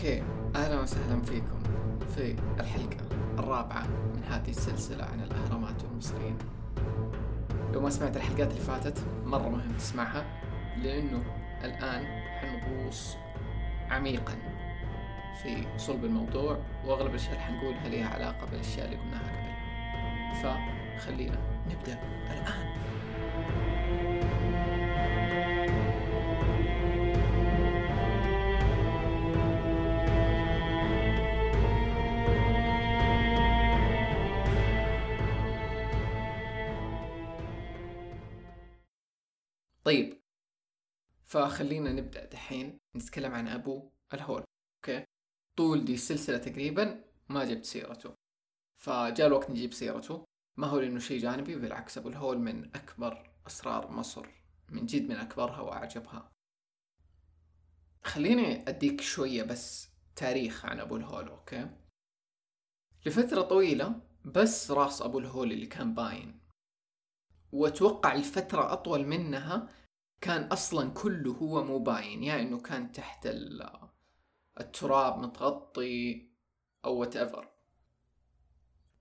أوكي أهلا وسهلا فيكم في الحلقة الرابعة من هذه السلسلة عن الأهرامات والمصريين. لو ما سمعت الحلقات اللي فاتت مرة مهم تسمعها لأنه الآن حنغوص عميقا في صلب الموضوع وأغلب الأشياء اللي حنقولها لها علاقة بالأشياء اللي قلناها قبل. فخلينا نبدأ الآن. فخلينا نبدأ دحين نتكلم عن أبو الهول okay؟ طول دي السلسلة تقريبا ما جبت سيرته. فجاء الوقت نجيب سيرته. ما هو لأنه شيء جانبي بالعكس أبو الهول من أكبر أسرار مصر من جد من أكبرها وأعجبها. خليني أديك شوية بس تاريخ عن أبو الهول okay؟ لفترة طويلة بس راس أبو الهول اللي كان باين. وأتوقع الفترة أطول منها كان أصلا كله هو مو باين يا إنه كان تحت ال- التراب متغطي أو whatever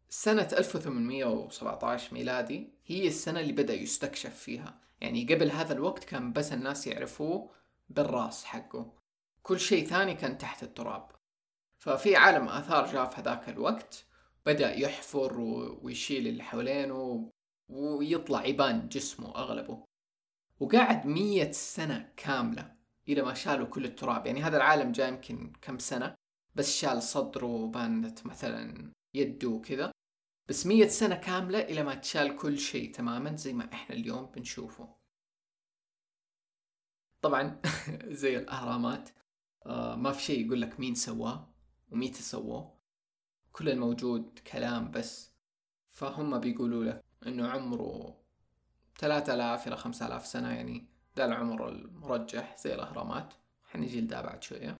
سنة 1817 ميلادي هي السنة اللي بدأ يستكشف فيها. يعني قبل هذا الوقت كان بس الناس يعرفوه بالراس حقه. كل شيء ثاني كان تحت التراب. ففي عالم آثار جاء في هذاك الوقت بدأ يحفر ويشيل اللي حوالينه ويطلع يبان جسمه أغلبه. وقعد مية سنة كاملة إلى ما شالوا كل التراب. يعني هذا العالم جاء يمكن كم سنة بس شال صدره وبانت مثلا يده وكذا. بس مية سنة كاملة إلى ما تشال كل شيء تماما زي ما إحنا اليوم بنشوفه. طبعا زي الأهرامات آه ما في شيء يقول لك مين سواه ومتى سووه. كل الموجود كلام بس. فهم بيقولوا لك إنه عمره 3000 إلى 5000 سنة يعني ده العمر المرجح زي الأهرامات. حنجي لده بعد شوية.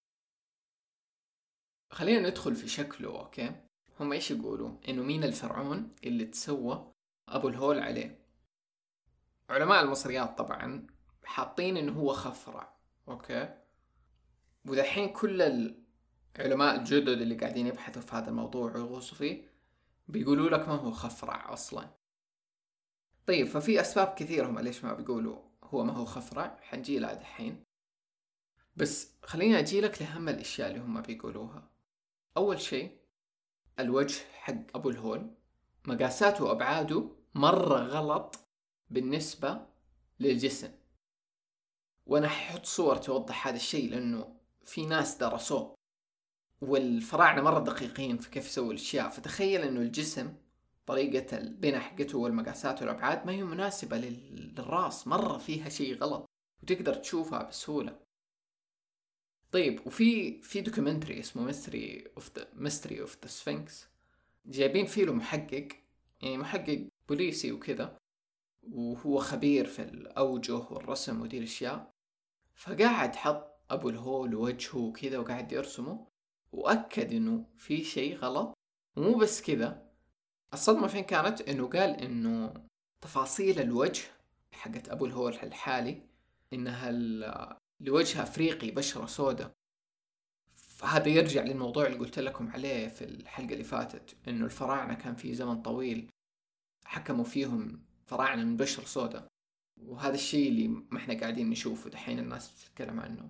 خلينا ندخل في شكله أوكي؟ هم إيش يقولوا؟ إنه مين الفرعون اللي تسوى أبو الهول عليه؟ علماء المصريات طبعا حاطين إنه هو خفرع أوكي؟ ودحين كل العلماء الجدد اللي قاعدين يبحثوا في هذا الموضوع ويغوصوا فيه بيقولوا لك ما هو خفرع أصلا. طيب ففي أسباب كثيرة هم ليش ما بيقولوا هو ما هو خفرع حنجي لها دحين. بس خليني أجي لك لأهم الأشياء اللي هم بيقولوها. أول شيء الوجه حق أبو الهول مقاساته وأبعاده مرة غلط بالنسبة للجسم. وأنا ححط صور توضح هذا الشيء لأنه في ناس درسوه. والفراعنة مرة دقيقين في كيف يسووا الأشياء فتخيل إنه الجسم طريقة البناء حقته والمقاسات والأبعاد ما هي مناسبة لل- للراس. مرة فيها شيء غلط وتقدر تشوفها بسهولة. طيب وفي في documentary اسمه Mystery of the Mystery of the Sphinx جايبين فيه له محقق يعني محقق بوليسي وكذا وهو خبير في الأوجه والرسم ودي الأشياء. فقاعد حط أبو الهول ووجهه وكذا وقاعد يرسمه وأكد إنه في شيء غلط. ومو بس كذا الصدمة فين كانت؟ إنه قال إنه تفاصيل الوجه حقت أبو الهول الحالي إنها ال- لوجه أفريقي بشرة سوداء. فهذا يرجع للموضوع اللي قلت لكم عليه في الحلقة اللي فاتت إنه الفراعنة كان في زمن طويل حكموا فيهم فراعنة من بشرة سوداء. وهذا الشيء اللي ما إحنا قاعدين نشوفه دحين الناس بتتكلم عنه.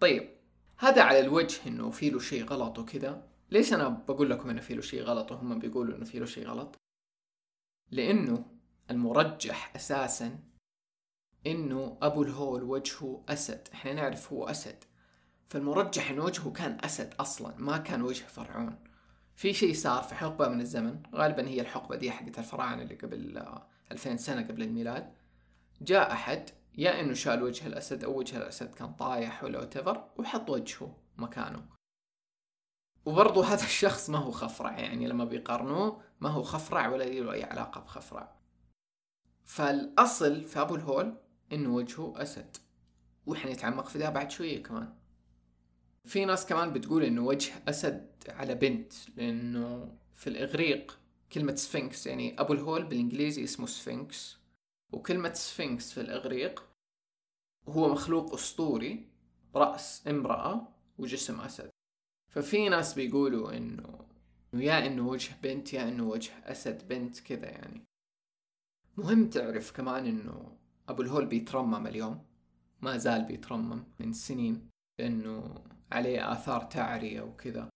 طيب هذا على الوجه إنه في له شيء غلط وكذا. ليش أنا بقول لكم إنه في له شيء غلط وهم بيقولوا إنه في له شيء غلط؟ لأنه المرجح أساسا إنه أبو الهول وجهه أسد. إحنا نعرف هو أسد. فالمرجح إن وجهه كان أسد أصلا ما كان وجه فرعون. في شيء صار في حقبة من الزمن غالبا هي الحقبة دي حقت الفراعنة اللي قبل آه، 2000 سنة قبل الميلاد. جاء أحد يا إنه شال وجه الأسد أو وجه الأسد كان طايح ولا whatever وحط وجهه مكانه. وبرضو هذا الشخص ما هو خفرع يعني لما بيقارنوه ما هو خفرع ولا له أي علاقة بخفرع. فالأصل في أبو الهول إنه وجهه أسد وحنتعمق في ده بعد شوية كمان. في ناس كمان بتقول إنه وجه أسد على بنت لأنه في الإغريق كلمة Sphinx يعني أبو الهول بالإنجليزي اسمه Sphinx. وكلمة Sphinx في الإغريق هو مخلوق أسطوري رأس امرأة وجسم أسد. ففي ناس بيقولوا إنه يا إنه وجه بنت يا إنه وجه أسد بنت كذا يعني. مهم تعرف كمان إنه أبو الهول بيترمم اليوم. ما زال بيترمم من سنين لأنه عليه آثار تعرية وكذا.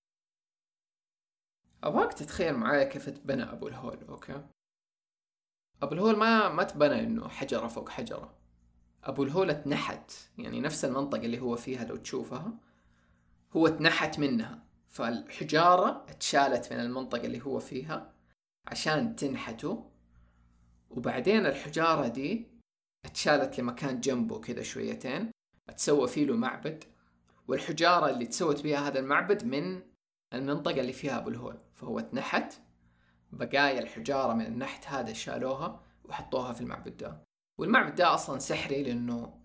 أبغاك تتخيل معايا كيف تبنى أبو الهول okay؟ أبو الهول ما ما تبنى إنه حجرة فوق حجرة. أبو الهول اتنحت يعني نفس المنطقة اللي هو فيها لو تشوفها هو اتنحت منها. فالحجارة اتشالت من المنطقة اللي هو فيها عشان تنحته. وبعدين الحجارة دي اتشالت لمكان جنبه كذا شويتين اتسوى فيه له معبد. والحجارة اللي تسوت بها هذا المعبد من المنطقة اللي فيها أبو الهول. فهو اتنحت بقايا الحجارة من النحت هذا شالوها وحطوها في المعبد ده. والمعبد ده أصلا سحري لأنه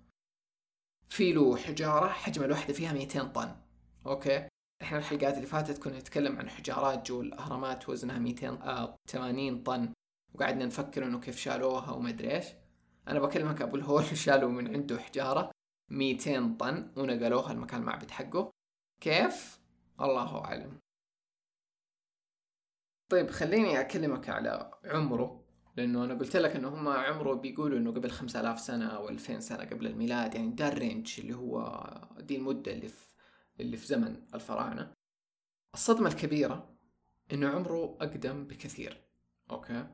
في له حجارة حجم الوحدة فيها 200 طن. okay. إحنا الحلقات اللي فاتت كنا نتكلم عن حجارات جو الأهرامات وزنها 280 طن. وقعدنا نفكر إنه كيف شالوها وما أدري إيش. أنا بكلمك ابو الهول شالوا من عنده حجارة 200 طن ونقلوها المكان المعبد حقه. كيف؟ الله أعلم. طيب خليني أكلمك على عمره لأنه أنا قلت لك إنه هم عمره بيقولوا إنه قبل 5000 سنة أو 2000 سنة قبل الميلاد يعني ده ال range اللي هو دي المدة اللي في اللي في زمن الفراعنة الصدمة الكبيرة إنه عمره أقدم بكثير. okay؟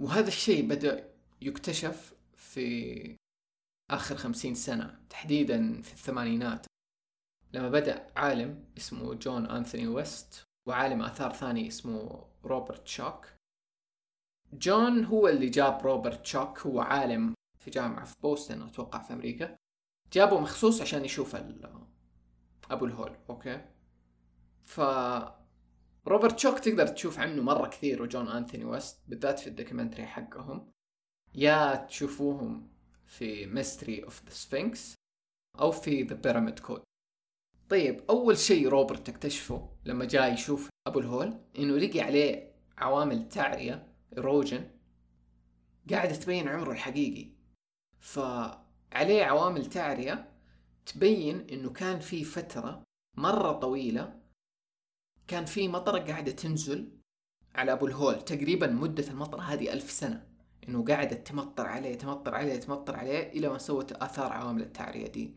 وهذا الشيء بدأ يكتشف في آخر خمسين سنة تحديدا في الثمانينات لما بدأ عالم اسمه جون أنثوني ويست وعالم آثار ثاني اسمه روبرت شوك جون هو اللي جاب روبرت شوك هو عالم في جامعة في بوسطن أتوقع في أمريكا. جابه مخصوص عشان يشوف أبو الهول okay؟ ف روبرت شوك تقدر تشوف عنه مرة كثير وجون أنثوني ويست بالذات في ال documentary حقهم. يا تشوفوهم في Mystery of the Sphinx أو في The Pyramid Code طيب أول شيء روبرت اكتشفه لما جاء يشوف أبو الهول إنه لقي عليه عوامل تعرية erosion قاعدة تبين عمره الحقيقي. فعليه عوامل تعرية تبين إنه كان في فترة مرة طويلة كان في مطرة قاعدة تنزل على أبو الهول تقريبا مدة المطرة هذه ألف سنة إنه قاعدة تمطر عليه تمطر عليه تمطر عليه إلى ما سوت آثار عوامل التعرية دي.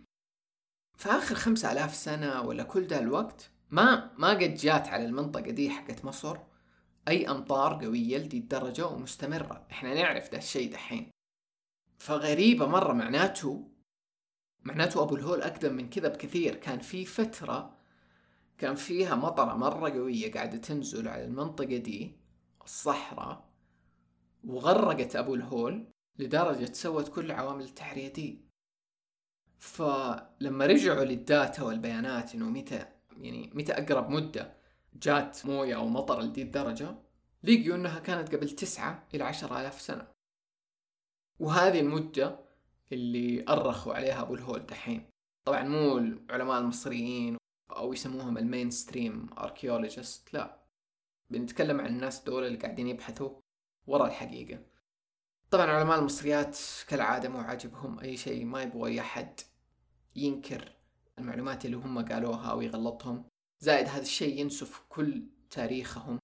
في آخر خمسة آلاف سنة ولا كل ده الوقت ما ما قد جات على المنطقة دي حقت مصر أي أمطار قوية لدي الدرجة ومستمرة. إحنا نعرف ده الشيء دحين. فغريبة مرة معناته معناته أبو الهول أقدم من كذا بكثير. كان في فترة كان فيها مطرة مرة قوية قاعدة تنزل على المنطقة دي الصحراء وغرقت أبو الهول لدرجة سوت كل عوامل التحرية دي. فلما رجعوا للداتا والبيانات إنه متى يعني متى أقرب مدة جات موية أو مطر لدي الدرجة لقيوا إنها كانت قبل تسعة إلى عشرة آلاف سنة. وهذه المدة اللي أرخوا عليها أبو الهول دحين. طبعا مو العلماء المصريين أو يسموهم ال mainstream archaeologists لا. بنتكلم عن الناس دول اللي قاعدين يبحثوا ورا الحقيقة. طبعا علماء المصريات كالعادة مو عاجبهم أي شيء ما يبغوا أي أحد ينكر المعلومات اللي هم قالوها أو يغلطهم. زائد هذا الشيء ينسف كل تاريخهم.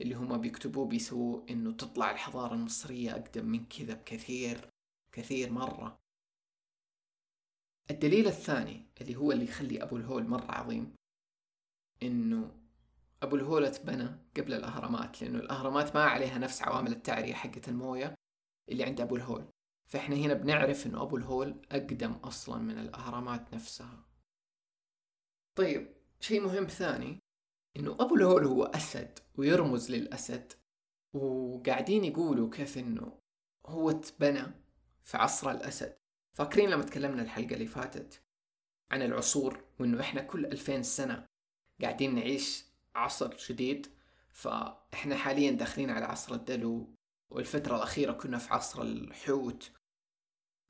اللي هم بيكتبوه بيسووه إنه تطلع الحضارة المصرية أقدم من كذا بكثير كثير مرة. الدليل الثاني اللي هو اللي يخلي أبو الهول مرة عظيم إنه أبو الهول أتبنى قبل الأهرامات لأنه الأهرامات ما عليها نفس عوامل التعرية حقة الموية اللي عند أبو الهول. فإحنا هنا بنعرف إنه أبو الهول أقدم أصلا من الأهرامات نفسها. طيب شيء مهم ثاني إنه أبو الهول هو أسد ويرمز للأسد وقاعدين يقولوا كيف إنه هو اتبنى في عصر الأسد. فاكرين لما تكلمنا الحلقة اللي فاتت عن العصور وإنه إحنا كل ألفين سنة قاعدين نعيش عصر جديد فإحنا حاليا داخلين على عصر الدلو والفترة الأخيرة كنا في عصر الحوت.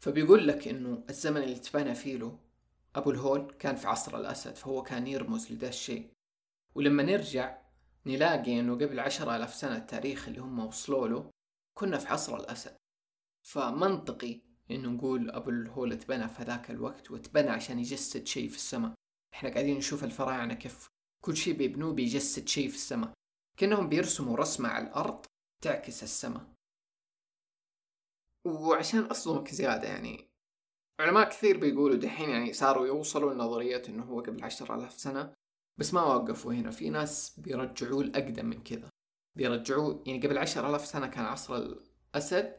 فبيقول لك إنه الزمن اللي تبنى فيه له أبو الهول كان في عصر الأسد فهو كان يرمز لذا الشيء. ولما نرجع نلاقي إنه قبل عشرة ألاف سنة التاريخ اللي هم وصلوا له كنا في عصر الأسد. فمنطقي إنه نقول أبو الهول اتبنى في هذاك الوقت واتبنى عشان يجسد شيء في السماء. إحنا قاعدين نشوف الفراعنة كيف كل شيء بيبنوه بيجسد شيء في السماء. كأنهم بيرسموا رسمة على الأرض تعكس السماء. وعشان أصدمك زيادة يعني علماء كثير بيقولوا دحين يعني صاروا يوصلوا لنظرية إنه هو قبل عشر آلاف سنة بس ما وقفوا هنا. في ناس بيرجعوه لأقدم من كذا. بيرجعوه يعني قبل عشر آلاف سنة كان عصر الأسد.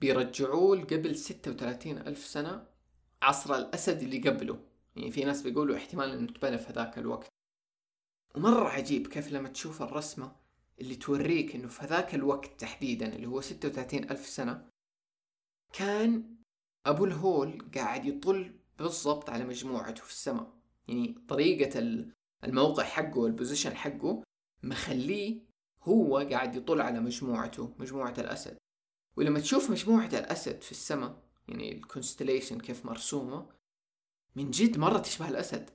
بيرجعوه قبل ستة وثلاثين ألف سنة عصر الأسد اللي قبله. يعني في ناس بيقولوا احتمال إنه تبنى في هذاك الوقت. ومرة عجيب كيف لما تشوف الرسمة اللي توريك إنه في هذاك الوقت تحديدا اللي هو ستة وثلاثين ألف سنة كان أبو الهول قاعد يطل بالضبط على مجموعته في السماء. يعني طريقة الموقع حقه والبوزيشن حقه مخليه هو قاعد يطل على مجموعته مجموعة الأسد. ولما تشوف مجموعة الأسد في السماء يعني الكونستليشن كيف مرسومة من جد مرة تشبه الأسد.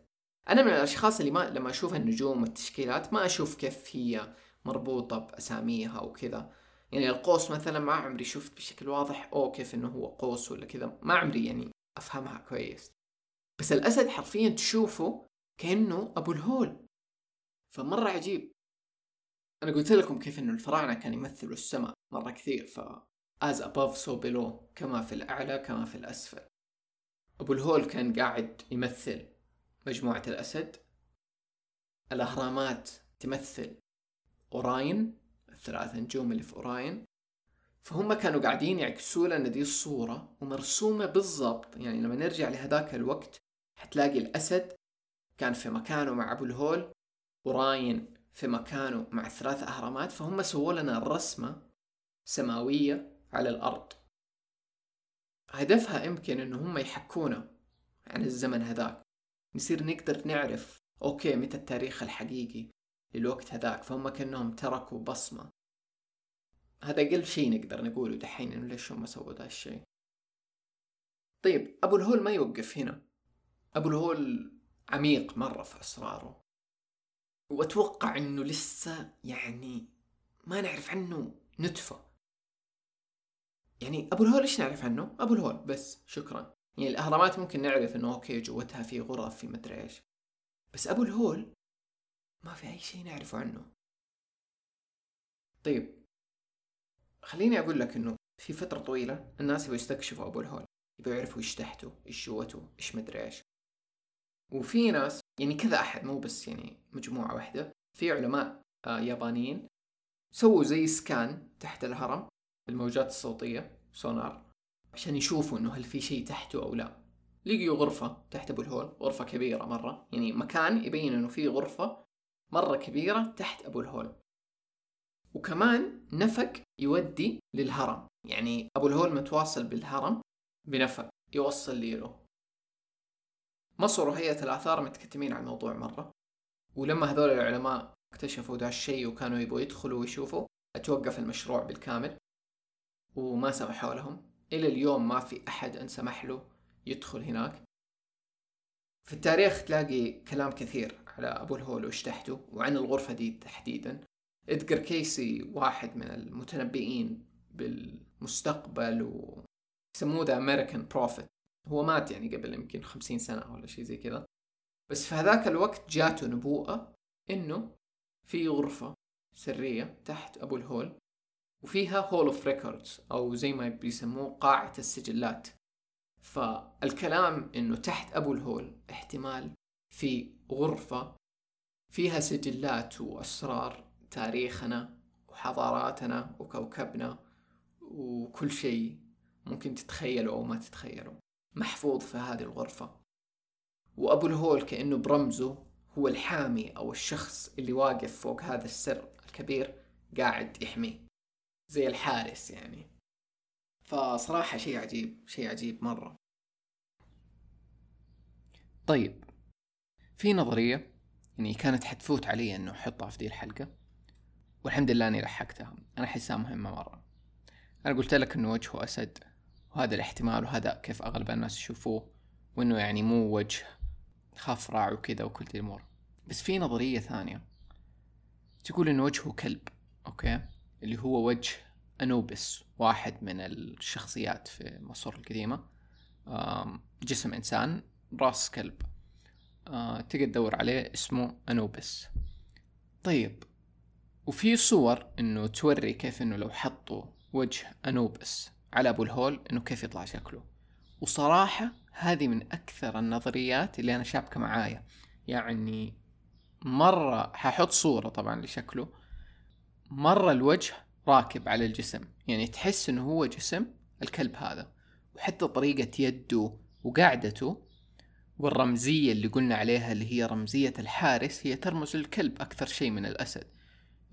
أنا من الأشخاص اللي ما لما أشوف النجوم والتشكيلات ما أشوف كيف هي مربوطة بأساميها وكذا يعني القوس مثلا ما عمري شفت بشكل واضح أو كيف إنه هو قوس ولا كذا. ما عمري يعني أفهمها كويس. بس الأسد حرفيا تشوفه كأنه أبو الهول. فمرة عجيب. أنا قلت لكم كيف إنه الفراعنة كانوا يمثلوا السماء مرة كثير ف as above so below كما في الأعلى كما في الأسفل. أبو الهول كان قاعد يمثل مجموعة الأسد. الأهرامات تمثل أوراين الثلاث نجوم اللي في أوراين. فهم كانوا قاعدين يعكسوا لنا دي الصورة ومرسومة بالضبط. يعني لما نرجع لهذاك الوقت حتلاقي الأسد كان في مكانه مع أبو الهول Orion في مكانه مع الثلاث أهرامات فهم سووا لنا الرسمة سماوية على الأرض. هدفها يمكن إنه هم يحكونا عن الزمن هذاك. نصير نقدر نعرف okay متى التاريخ الحقيقي للوقت هذاك فهم كأنهم تركوا بصمة. هذا أقل شيء نقدر نقوله دحين إنه ليش هم سووا ذا الشيء. طيب أبو الهول ما يوقف هنا. أبو الهول عميق مرة في أسراره وأتوقع إنه لسه يعني ما نعرف عنه نتفة. يعني أبو الهول إيش نعرف عنه؟ أبو الهول بس شكرا. يعني الأهرامات ممكن نعرف إنه أوكي جوتها في غرف في مدري إيش. بس أبو الهول ما في أي شيء نعرفه عنه. طيب خليني أقول لك إنه في فترة طويلة الناس يبغوا يستكشفوا أبو الهول. يبغوا يعرفوا إيش تحته إيش جوته إيش مدري إيش. وفي ناس يعني كذا أحد مو بس يعني مجموعة واحدة في علماء آه يابانيين سووا زي سكان تحت الهرم بالموجات الصوتية سونار عشان يشوفوا إنه هل في شيء تحته أو لا. لقيوا غرفة تحت أبو الهول غرفة كبيرة مرة يعني مكان يبين إنه في غرفة مرة كبيرة تحت أبو الهول. وكمان نفق يودي للهرم يعني أبو الهول متواصل بالهرم بنفق يوصل لي له مصر وهيئة الآثار متكتمين على الموضوع مرة. ولما هذول العلماء اكتشفوا ذا الشيء وكانوا يبغوا يدخلوا ويشوفوا أتوقف المشروع بالكامل وما سمحوا لهم. إلى اليوم ما في أحد انسمح له يدخل هناك. في التاريخ تلاقي كلام كثير على أبو الهول وإيش تحته وعن الغرفة دي تحديدا. إدغار كيسي واحد من المتنبئين بالمستقبل و يسموه the American prophet هو مات يعني قبل يمكن خمسين سنة ولا شيء زي كذا. بس في هذاك الوقت جاته نبوءة إنه في غرفة سرية تحت أبو الهول وفيها Hall of Records أو زي ما بيسموه قاعة السجلات. فالكلام إنه تحت أبو الهول احتمال في غرفة فيها سجلات وأسرار تاريخنا وحضاراتنا وكوكبنا وكل شيء ممكن تتخيلوا أو ما تتخيلوا. محفوظ في هذه الغرفة. وأبو الهول كأنه برمزه هو الحامي أو الشخص اللي واقف فوق هذا السر الكبير قاعد يحميه. زي الحارس يعني. فصراحة شيء عجيب شيء عجيب مرة. طيب في نظرية يعني كانت حتفوت علي إنه أحطها في دي الحلقة والحمد لله إني لحقتها. أنا أحسها مهمة مرة. أنا قلت لك إنه وجهه أسد. وهذا الاحتمال وهذا كيف أغلب الناس يشوفوه وإنه يعني مو وجه خفرع وكذا وكل دي الأمور. بس في نظرية ثانية. تقول إنه وجهه كلب أوكي؟ اللي هو وجه أنوبس واحد من الشخصيات في مصر القديمة. جسم إنسان راس كلب. آه، تقدر تدور عليه اسمه أنوبس. طيب وفي صور إنه توري كيف إنه لو حطوا وجه أنوبس على أبو الهول إنه كيف يطلع شكله. وصراحة هذه من أكثر النظريات اللي أنا شابكة معايا. يعني مرة ححط صورة طبعا لشكله مرة الوجه راكب على الجسم. يعني تحس إنه هو جسم الكلب هذا وحتى طريقة يده وقعدته والرمزية اللي قلنا عليها اللي هي رمزية الحارس هي ترمز للكلب أكثر شيء من الأسد.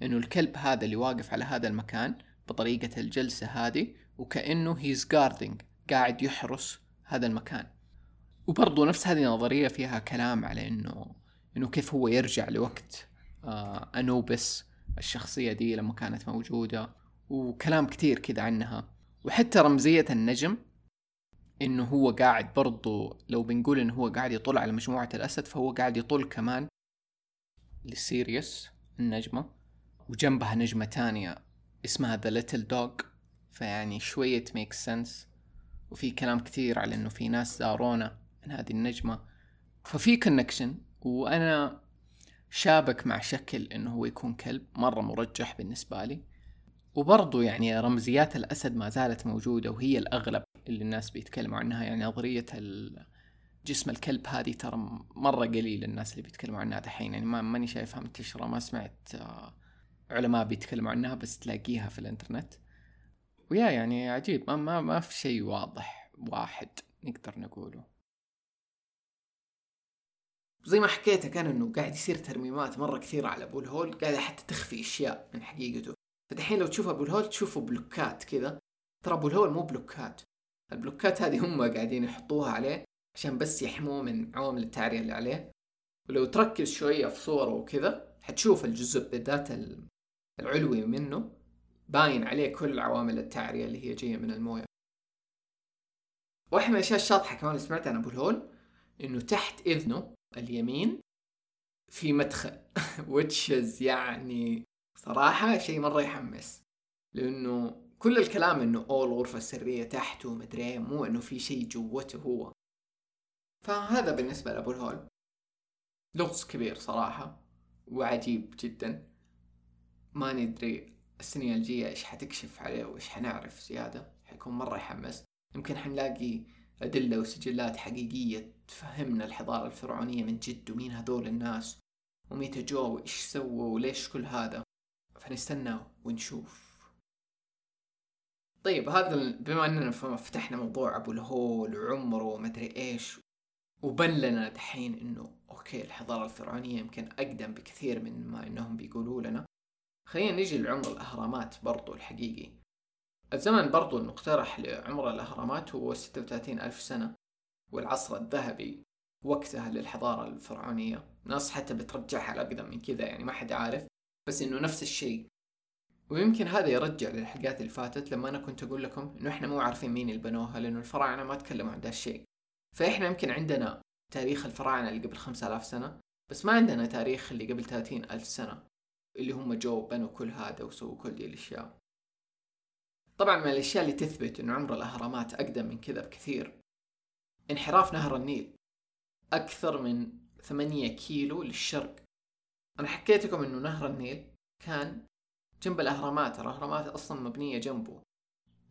إنه الكلب هذا اللي واقف على هذا المكان بطريقة الجلسة هذه وكأنه هيز جاردنج قاعد يحرس هذا المكان. وبرضو نفس هذه النظرية فيها كلام على إنه إنه كيف هو يرجع لوقت آه أنوبس الشخصية دي لما كانت موجودة وكلام كتير كذا عنها. وحتى رمزية النجم إنه هو قاعد برضو لو بنقول إنه هو قاعد يطل على مجموعة الأسد فهو قاعد يطل كمان ل Sirius النجمة. وجنبها نجمة تانية اسمها the little dog فيعني شوية make sense وفي كلام كتير على إنه في ناس زارونا من هذه النجمة. ففي connection وأنا شابك مع شكل إنه هو يكون كلب. مرة مرجح بالنسبة لي. وبرضو يعني رمزيات الأسد ما زالت موجودة. وهي الأغلب اللي الناس بيتكلموا عنها. يعني نظرية جسم الكلب هذه ترى مرة قليل الناس اللي بيتكلموا عنها دحين. يعني ما ماني شايفها منتشرة ما سمعت آه، علماء بيتكلموا عنها. بس تلاقيها في الإنترنت. ويا يعني عجيب. ما ما, ما في شيء واضح واحد نقدر نقوله. زي ما حكيت كان إنه قاعد يصير ترميمات مرة كثيرة على أبو الهول قاعدة حتى تخفي أشياء من حقيقته. فدحين لو تشوف أبو الهول تشوفه بلوكات كذا. ترى أبو الهول مو بلوكات. البلوكات هذه هم قاعدين يحطوها عليه عشان بس يحموه من عوامل التعرية اللي عليه. ولو تركز شوية في صوره وكذا حتشوف الجزء بالذات العلوي منه. باين عليه كل عوامل التعرية اللي هي جاية من الموية. واحد من الأشياء الشاطحة كمان اللي سمعت عن أبو الهول إنه تحت إذنه اليمين في مدخل وتشز يعني صراحة شيء مرة يحمس. لأنه كل الكلام إنه اول الغرفة السرية تحته مدري إيه، مو إنه في شيء جوته هو. فهذا بالنسبة لأبو الهول. لغز كبير صراحة وعجيب جدا. ما ندري السنين الجاية إيش حتكشف عليه وإيش حنعرف زيادة؟ حيكون مرة يحمس. يمكن حنلاقي أدلة وسجلات حقيقية تفهمنا الحضارة الفرعونية من جد ومين هذول الناس ومتى جو وإيش سووا وليش كل هذا. فنستنى ونشوف. طيب هذا بما إننا فتحنا موضوع أبو الهول وعمره ومدري إيش وبن لنا دحين إنه okay الحضارة الفرعونية يمكن أقدم بكثير من ما إنهم بيقولوا لنا. خلينا نجي لعمر الأهرامات برضو الحقيقي. الزمن برضو المقترح لعمر الأهرامات هو 36 ألف سنة والعصر الذهبي وقتها للحضارة الفرعونية. ناس حتى بترجعها لأقدم من كذا يعني ما حد عارف بس إنه نفس الشيء. ويمكن هذا يرجع للحلقات اللي فاتت لما أنا كنت أقول لكم إنه إحنا مو عارفين مين اللي بنوها لأنه الفراعنة ما تكلموا عن ذا الشيء. فإحنا يمكن عندنا تاريخ الفراعنة اللي قبل خمسة آلاف سنة بس ما عندنا تاريخ اللي قبل ثلاثين ألف سنة. اللي هم جو بنوا كل هذا وسووا كل دي الأشياء. طبعا من الأشياء اللي تثبت أن عمر الأهرامات أقدم من كذا بكثير. انحراف نهر النيل. أكثر من ثمانية كيلو للشرق. أنا حكيت لكم أنه نهر النيل كان جنب الأهرامات. الأهرامات أصلا مبنية جنبه.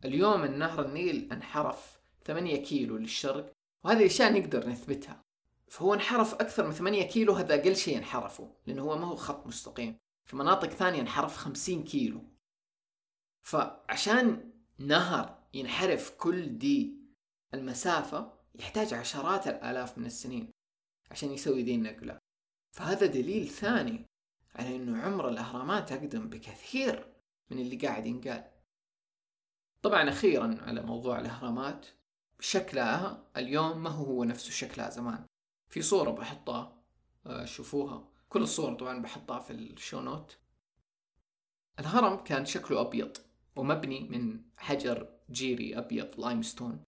اليوم النهر النيل انحرف ثمانية كيلو للشرق وهذه أشياء نقدر نثبتها. فهو انحرف أكثر من ثمانية كيلو هذا أقل شيء انحرفه لأنه هو ما هو خط مستقيم. في مناطق ثانية انحرف خمسين كيلو. فعشان نهر ينحرف كل دي المسافة يحتاج عشرات الآلاف من السنين عشان يسوي ذي النقلة. فهذا دليل ثاني على إنه عمر الأهرامات أقدم بكثير من اللي قاعد ينقال. طبعا أخيرا على موضوع الأهرامات شكلها اليوم ما هو هو نفسه شكلها زمان. في صورة بحطها آه، شوفوها. كل الصور طبعا بحطها في ال show note. الهرم كان شكله أبيض ومبني من حجر جيري أبيض limestone.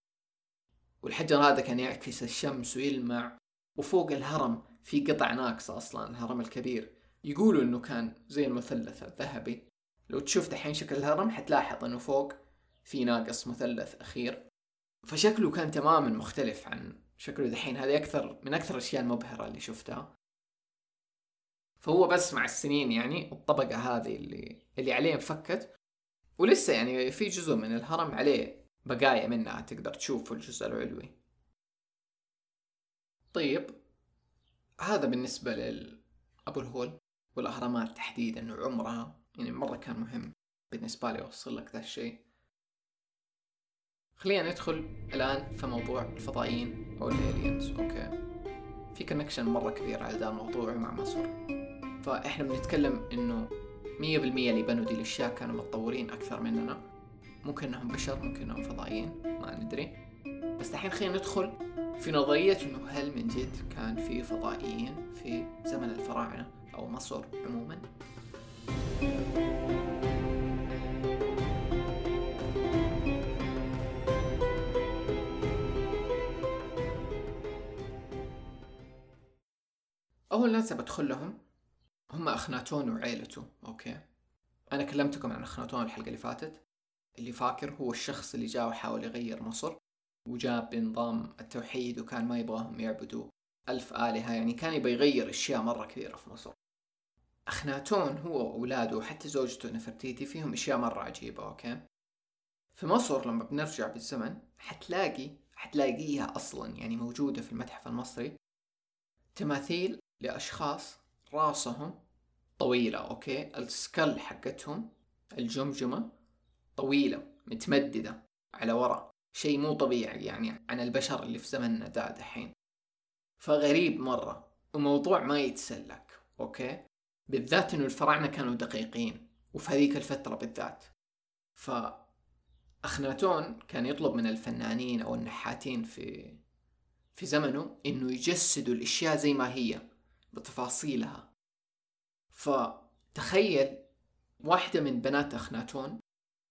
والحجر هذا كان يعكس الشمس ويلمع وفوق الهرم في قطع ناقصة أصلا الهرم الكبير. يقولوا إنه كان زي المثلث الذهبي. لو تشوف دحين شكل الهرم حتلاحظ إنه فوق في ناقص مثلث أخير. فشكله كان تماما مختلف عن شكله دحين. هذه أكثر من أكثر الأشياء المبهرة اللي شفتها. فهو بس مع السنين يعني الطبقة هذه اللي اللي عليه انفكت ولسه يعني في جزء من الهرم عليه بقايا منها تقدر تشوف في الجزء العلوي. طيب هذا بالنسبة لأبو الهول والأهرامات تحديدا وعمرها. يعني مرة كان مهم بالنسبة لي أوصل لك ذا الشيء. خلينا ندخل الآن في موضوع الفضائيين أو ال aliens okay. في connection مرة كبير على ذا الموضوع مع مصر. فإحنا بنتكلم مية بالمية اللي بنوا دي الأشياء كانوا متطورين أكثر مننا. ممكن إنهم بشر ممكن إنهم فضائيين ما ندري. بس الحين خلينا ندخل في نظرية إنه هل من جد كان في فضائيين في زمن الفراعنة أو مصر عموما؟ أول ناس بدخل لهم هم أخناتون وعيلته أوكي؟ أنا كلمتكم عن أخناتون الحلقة اللي فاتت اللي فاكر هو الشخص اللي جاء وحاول يغير مصر وجاب بنظام التوحيد وكان ما يبغاهم يعبدوا ألف آلهة يعني كان يبغى يغير أشياء مرة كثيرة في مصر. أخناتون هو وأولاده وحتى زوجته نفرتيتي فيهم أشياء مرة عجيبة أوكي؟ في مصر لما بنرجع بالزمن حتلاقي حتلاقيها أصلا يعني موجودة في المتحف المصري تماثيل لأشخاص راسهم طويلة okay؟ ال skull حقتهم الجمجمة طويلة متمددة على ورا شيء مو طبيعي يعني عن البشر اللي في زمننا ذا دحين. فغريب مرة وموضوع ما يتسلك okay؟ بالذات إنه الفراعنة كانوا دقيقين وفي هذيك الفترة بالذات. ف أخناتون كان يطلب من الفنانين أو النحاتين في في زمنه إنه يجسدوا الأشياء زي ما هي. بتفاصيلها. فتخيل واحدة من بنات أخناتون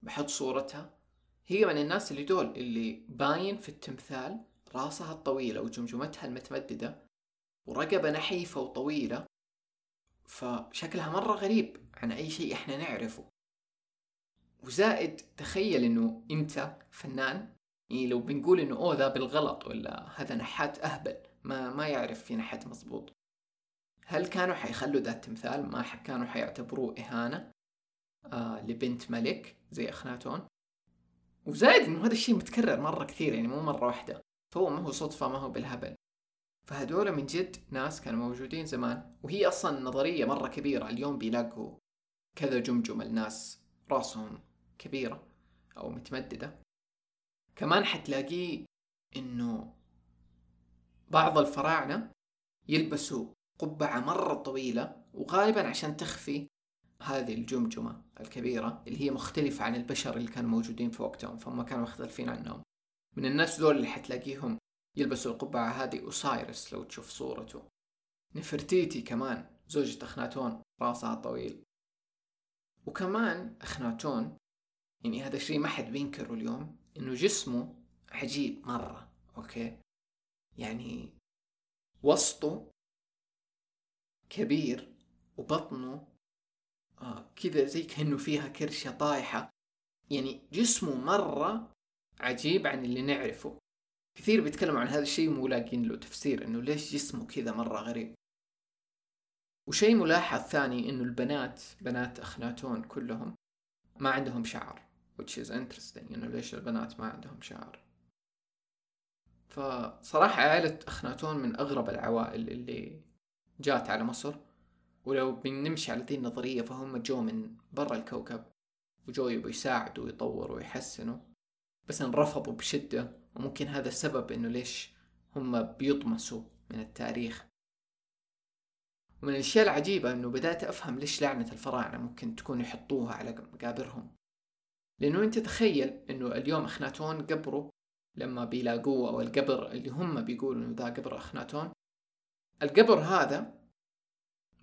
بحط صورتها. هي من الناس اللي دول اللي باين في التمثال راسها الطويلة وجمجمتها المتمددة ورقبة نحيفة وطويلة. فشكلها مرة غريب عن أي شيء إحنا نعرفه. وزائد تخيل إنه أنت فنان يعني لو بنقول إنه أوه ذا بالغلط ولا هذا نحات أهبل ما ما يعرف في نحات مضبوط. هل كانوا حيخلوا ذا التمثال؟ ما كانوا حيعتبروه إهانة آه لبنت ملك زي أخناتون. وزائد إنه هذا الشيء متكرر مرة كثير يعني مو مرة واحدة. فهو ما هو صدفة ما هو بالهبل. فهدول من جد ناس كانوا موجودين زمان وهي أصلا نظرية مرة كبيرة. اليوم بيلاقوا كذا جمجمة الناس راسهم كبيرة أو متمددة. كمان حتلاقيه إنه بعض الفراعنة يلبسوا قبعة مرة طويلة وغالبا عشان تخفي هذه الجمجمة الكبيرة اللي هي مختلفة عن البشر اللي كانوا موجودين في وقتهم فهم كانوا مختلفين عنهم. من الناس دول اللي حتلاقيهم يلبسوا القبعة هذه أوسايرس لو تشوف صورته. نفرتيتي كمان زوجة أخناتون رأسها طويل. وكمان أخناتون يعني هذا الشيء ما حد بينكره اليوم إنه جسمه عجيب مرة أوكي؟ يعني وسطه كبير وبطنه آه كذا زي كأنه فيها كرشة طايحة. يعني جسمه مرة عجيب عن اللي نعرفه. كثير بيتكلموا عن هذا الشيء مو لاقين له تفسير إنه ليش جسمه كذا مرة غريب. وشيء ملاحظ ثاني إنه البنات بنات أخناتون كلهم ما عندهم شعر which is interesting إنه ليش البنات ما عندهم شعر. فصراحة عائلة أخناتون من أغرب العوائل اللي جات على مصر ولو بنمشي على ذي النظرية فهم جو من برا الكوكب وجو يبوا يساعدوا ويطوروا ويحسنوا بس انرفضوا بشدة وممكن هذا السبب إنه ليش هم بيطمسوا من التاريخ. ومن الأشياء العجيبة إنه بدأت أفهم ليش لعنة الفراعنة ممكن تكون يحطوها على مقابرهم. لأنه أنت تخيل إنه اليوم أخناتون قبره لما بيلاقوه أو القبر اللي هم بيقولوا إنه ذا قبر أخناتون القبر هذا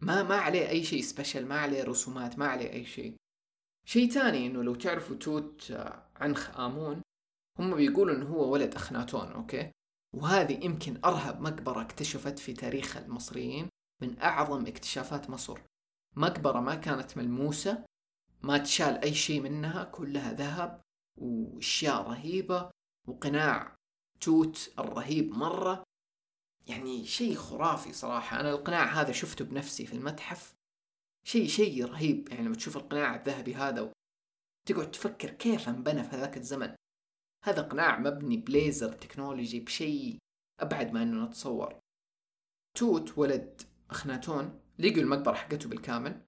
ما ما عليه أي شيء سبيشل ما عليه رسومات ما عليه أي شيء. شيء تاني إنه لو تعرفوا توت عنخ آمون هم بيقولوا إنه هو ولد اخناتون أوكي؟ وهذه يمكن أرهب مقبرة اكتشفت في تاريخ المصريين من أعظم اكتشافات مصر. مقبرة ما كانت ملموسة ما تشال أي شيء منها كلها ذهب وأشياء رهيبة وقناع توت الرهيب مرة. يعني شيء خرافي صراحة. أنا القناع هذا شفته بنفسي في المتحف. شيء شيء رهيب. يعني لما تشوف القناع الذهبي هذا تقعد تفكر كيف انبنى في ذاك الزمن. هذا قناع مبني بليزر تكنولوجي بشيء أبعد ما أنه نتصور. توت ولد أخناتون لقوا المقبرة حقته بالكامل.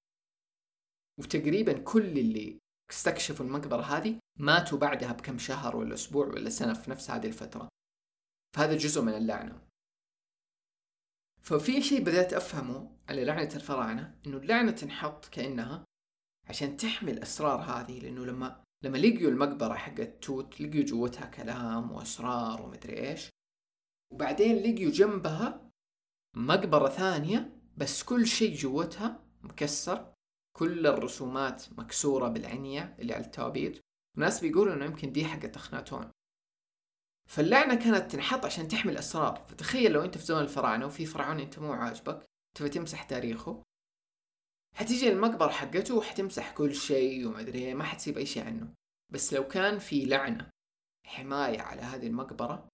وتقريبا كل اللي استكشفوا المقبرة هذه ماتوا بعدها بكم شهر ولا أسبوع ولا سنة في نفس هذه الفترة. فهذا جزء من اللعنة. ففي شيء بدأت أفهمه على لعنة الفراعنة إنه اللعنة تنحط كأنها عشان تحمي الأسرار هذه لأنه لما لما لقيوا المقبرة حقت توت لقيوا جوتها كلام وأسرار ومدري إيش. وبعدين لقيوا جنبها مقبرة ثانية بس كل شيء جوتها مكسر كل الرسومات مكسورة بالعنية اللي على التوابيت. وناس بيقولوا إنه يمكن دي حقت أخناتون. فاللعنة كانت تنحط عشان تحمي الأسرار فتخيل لو أنت في زمن الفراعنة وفي فرعون أنت مو عاجبك تبي تمسح تاريخه؟ حتيجي المقبرة حقته وحتمسح كل شيء وما أدري إيه، ما حتسيب أي شيء عنه. بس لو كان في لعنة حماية على هذه المقبرة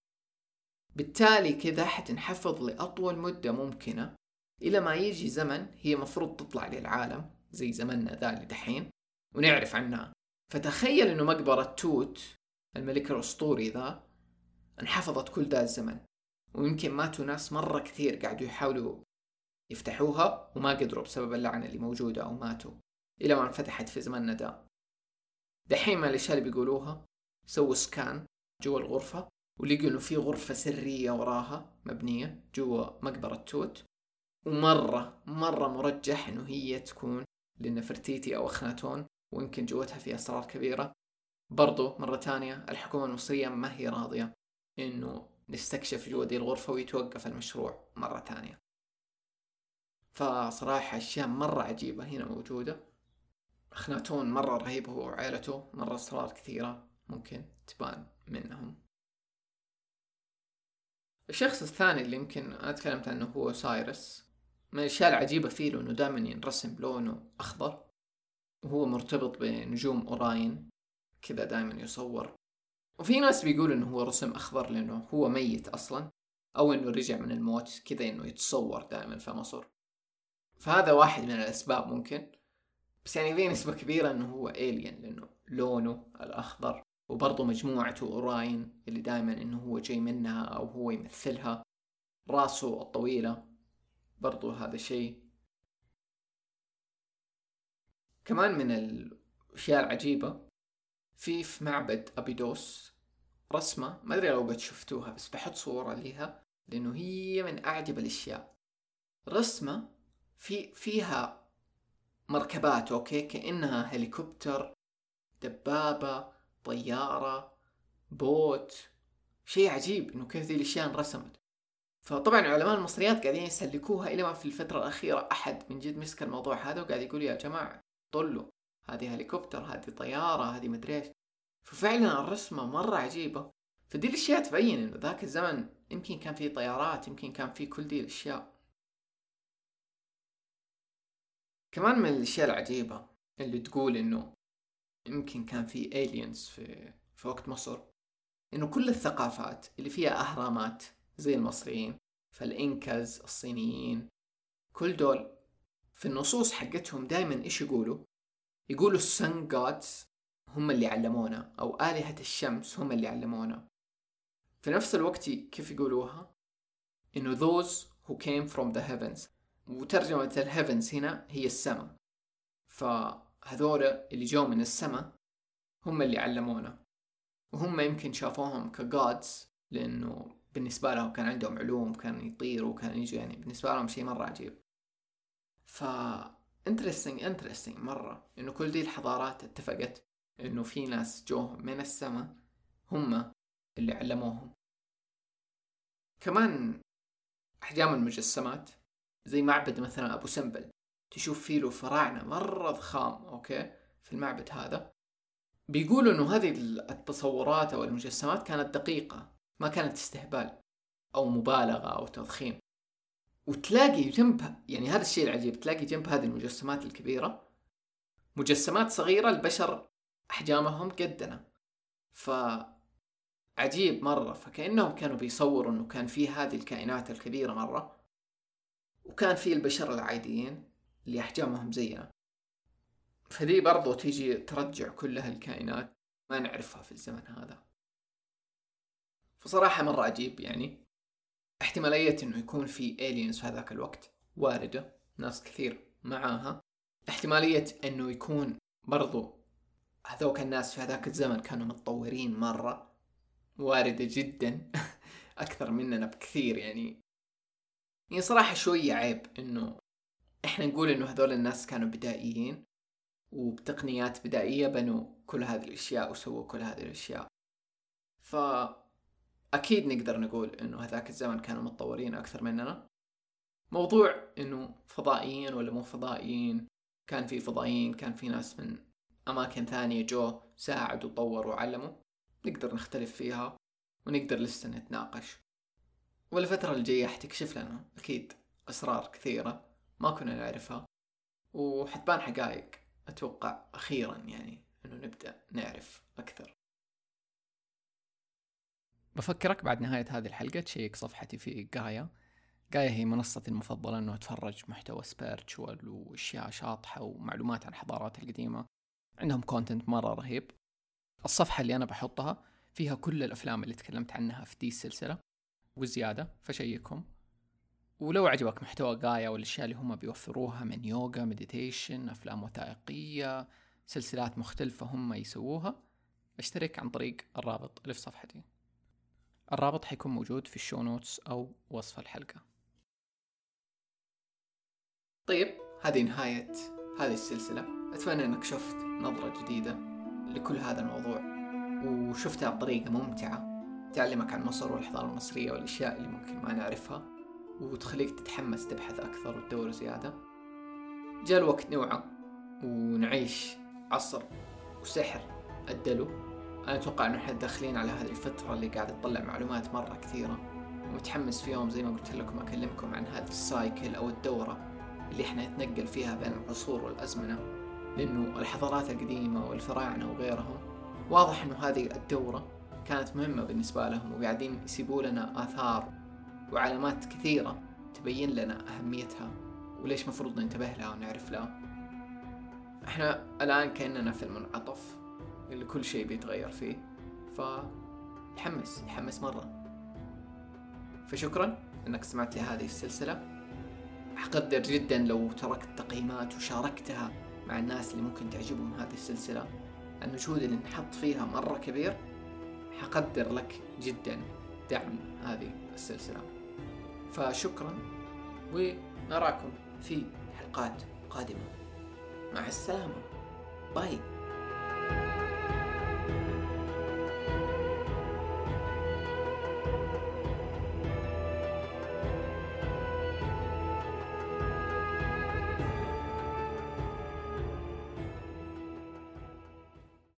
بالتالي كذا حتنحفظ لأطول مدة ممكنة. إلى ما يجي زمن هي مفروض تطلع للعالم زي زمننا ذا اللي دحين ونعرف عنها. فتخيل إنه مقبرة توت الملك الأسطوري ذا انحفظت كل ذا الزمن. ويمكن ماتوا ناس مرة كثير قاعدوا يحاولوا يفتحوها وما قدروا بسبب اللعنة اللي موجودة أو ماتوا إلى ما انفتحت في زمننا دا دحين ما الأشياء اللي بيقولوها سووا scan جوا الغرفة ولقوا إنه في غرفة سرية وراها مبنية جوا مقبرة توت. ومرة مرة مرجح إنه هي تكون لنفرتيتي أو أخناتون ويمكن جوتها في أسرار كبيرة. برضو مرة تانية الحكومة المصرية ما هي راضية. إنه نستكشف جوا دي الغرفة ويتوقف المشروع مرة تانية فصراحة أشياء مرة عجيبة هنا موجودة. أخناتون مرة رهيب هو وعائلته مرة أسرار كثيرة ممكن تبان منهم. الشخص الثاني اللي يمكن أنا تكلمت عنه هو سايرس. من الأشياء العجيبة فيه لأنه دائما ينرسم بلونه أخضر. وهو مرتبط بنجوم Orion كذا دائما يصور وفي ناس بيقولوا إنه هو رسم أخضر لأنه هو ميت أصلا أو إنه رجع من الموت كذا إنه يتصور دائما في مصر. فهذا واحد من الأسباب ممكن. بس يعني في نسبة كبيرة إنه هو alien لأنه لونه الأخضر وبرضه مجموعته Orion اللي دائما إنه هو جاي منها أو هو يمثلها. راسه الطويلة برضو هذا شيء. كمان من الأشياء العجيبة في في معبد أبيدوس. رسمة ما أدري لو قد شفتوها بس بحط صورة ليها لأنه هي من أعجب الأشياء. رسمة في فيها مركبات أوكي؟ كأنها هليكوبتر دبابة طيارة بوت. شيء عجيب إنه كيف ذي الأشياء انرسمت. فطبعا علماء المصريات قاعدين يسلكوها إلى ما في الفترة الأخيرة أحد من جد مسك الموضوع هذا وقاعد يقول يا جماعة طلوا هذه هليكوبتر هذه طيارة هذه مدري إيش. ففعلا الرسمة مرة عجيبة. فدي الأشياء تبين إنه ذاك الزمن يمكن كان في طيارات يمكن كان في كل دي الأشياء. كمان من الأشياء العجيبة اللي تقول إنه يمكن كان في aliens في في وقت مصر إنه كل الثقافات اللي فيها أهرامات زي المصريين فالإنكاز الصينيين كل دول في النصوص حقتهم دائما إيش يقولوا؟ يقولوا السن جودز هم اللي علمونا أو آلهة الشمس هم اللي علمونا. في نفس الوقت كيف يقولوها؟ إنه those who came from the heavens. وترجمة ال heavens هنا هي السماء. فهذول اللي جو من السماء هم اللي علمونا. وهم يمكن شافوهم ك gods لأنه بالنسبة لهم كان عندهم علوم كان يطيروا كان يجوا يعني بالنسبة لهم شيء مرة عجيب. ف interesting interesting مرة. إنه كل دي الحضارات اتفقت. إنه في ناس جوهم من السماء هم اللي علموهم. كمان أحجام المجسمات زي معبد مثلا أبو سمبل تشوف فيه له فراعنة مرة ضخام أوكي في المعبد هذا. بيقولوا إنه هذه التصورات أو المجسمات كانت دقيقة ما كانت استهبال أو مبالغة أو تضخيم. وتلاقي جنبها يعني هذا الشيء العجيب تلاقي جنب هذه المجسمات الكبيرة مجسمات صغيرة البشر أحجامهم قدنا. ف عجيب مرة. فكأنهم كانوا بيصوروا إنه كان في هذه الكائنات الكبيرة مرة وكان في البشر العاديين اللي أحجامهم زينا فدي برضو تيجي ترجع كل هالكائنات ما نعرفها في الزمن هذا. فصراحة مرة عجيب يعني. احتمالية إنه يكون في aliens في هذاك الوقت واردة ناس كثير معاها. احتمالية إنه يكون برضو هذوك الناس في هذاك الزمن كانوا متطورين مرة واردة جدا أكثر مننا بكثير يعني. يعني صراحة شوية عيب إنه إحنا نقول إنه هذول الناس كانوا بدائيين وبتقنيات بدائية بنوا كل هذه الأشياء وسووا كل هذه الأشياء. ف أكيد نقدر نقول إنه هذاك الزمن كانوا متطورين أكثر مننا. موضوع إنه فضائيين ولا مو فضائيين كان في فضائيين كان في ناس من أماكن ثانية جو ساعدوا وطوروا وعلموا نقدر نختلف فيها ونقدر لسه نتناقش. والفترة الجاية حتكشف لنا أكيد أسرار كثيرة ما كنا نعرفها. وحتبان حقائق أتوقع أخيرا يعني أنه نبدأ نعرف أكثر. بفكرك بعد نهاية هذه الحلقة تشيك صفحتي في جايا جايا هي منصتي المفضلة أنه أتفرج محتوى spiritual وأشياء شاطحة ومعلومات عن الحضارات القديمة. عندهم content مرة رهيب. الصفحة اللي أنا بحطها فيها كل الأفلام اللي تكلمت عنها في دي السلسلة وزيادة ف check هم. ولو عجبك محتوى جايا والأشياء اللي هم بيوفروها من يوغا meditation أفلام وثائقية سلسلات مختلفة هم يسووها أشترك عن طريق الرابط اللي في صفحتي. الرابط حيكون موجود في ال show notes أو وصف الحلقة. طيب هذه نهاية هذه السلسلة. أتمنى أنك شفت نظرة جديدة لكل هذا الموضوع وشفتها بطريقة ممتعة تعلمك عن مصر والحضارة المصرية والأشياء اللي ممكن ما نعرفها وتخليك تتحمس تبحث أكثر وتدور زيادة. جاء الوقت نوعى ونعيش عصر وسحر الدلو. أنا أتوقع أنه إحنا داخلين على هذه الفترة اللي قاعد تطلع معلومات مرة كثيرة ومتحمس في يوم زي ما قلت لكم أكلمكم عن هذه السايكل أو الدورة اللي إحنا نتنقل فيها بين العصور والأزمنة. لأنه الحضارات القديمة والفراعنة وغيرهم واضح أنه هذه الدورة كانت مهمة بالنسبة لهم وقاعدين يسيبوا لنا آثار وعلامات كثيرة تبين لنا أهميتها وليش مفروض ننتبه لها ونعرف لها. إحنا الآن كأننا في المنعطف اللي كل شيء بيتغير فيه. ف يحمس يحمس مرة. فشكرا إنك سمعت لهذه السلسلة. حقدر جدا لو تركت تقييمات وشاركتها مع الناس اللي ممكن تعجبهم هذه السلسلة. المجهود اللي نحط فيها مرة كبير حقدر لك جدا دعم هذه السلسلة. فشكرا ونراكم في حلقات قادمة. مع السلامة. باي.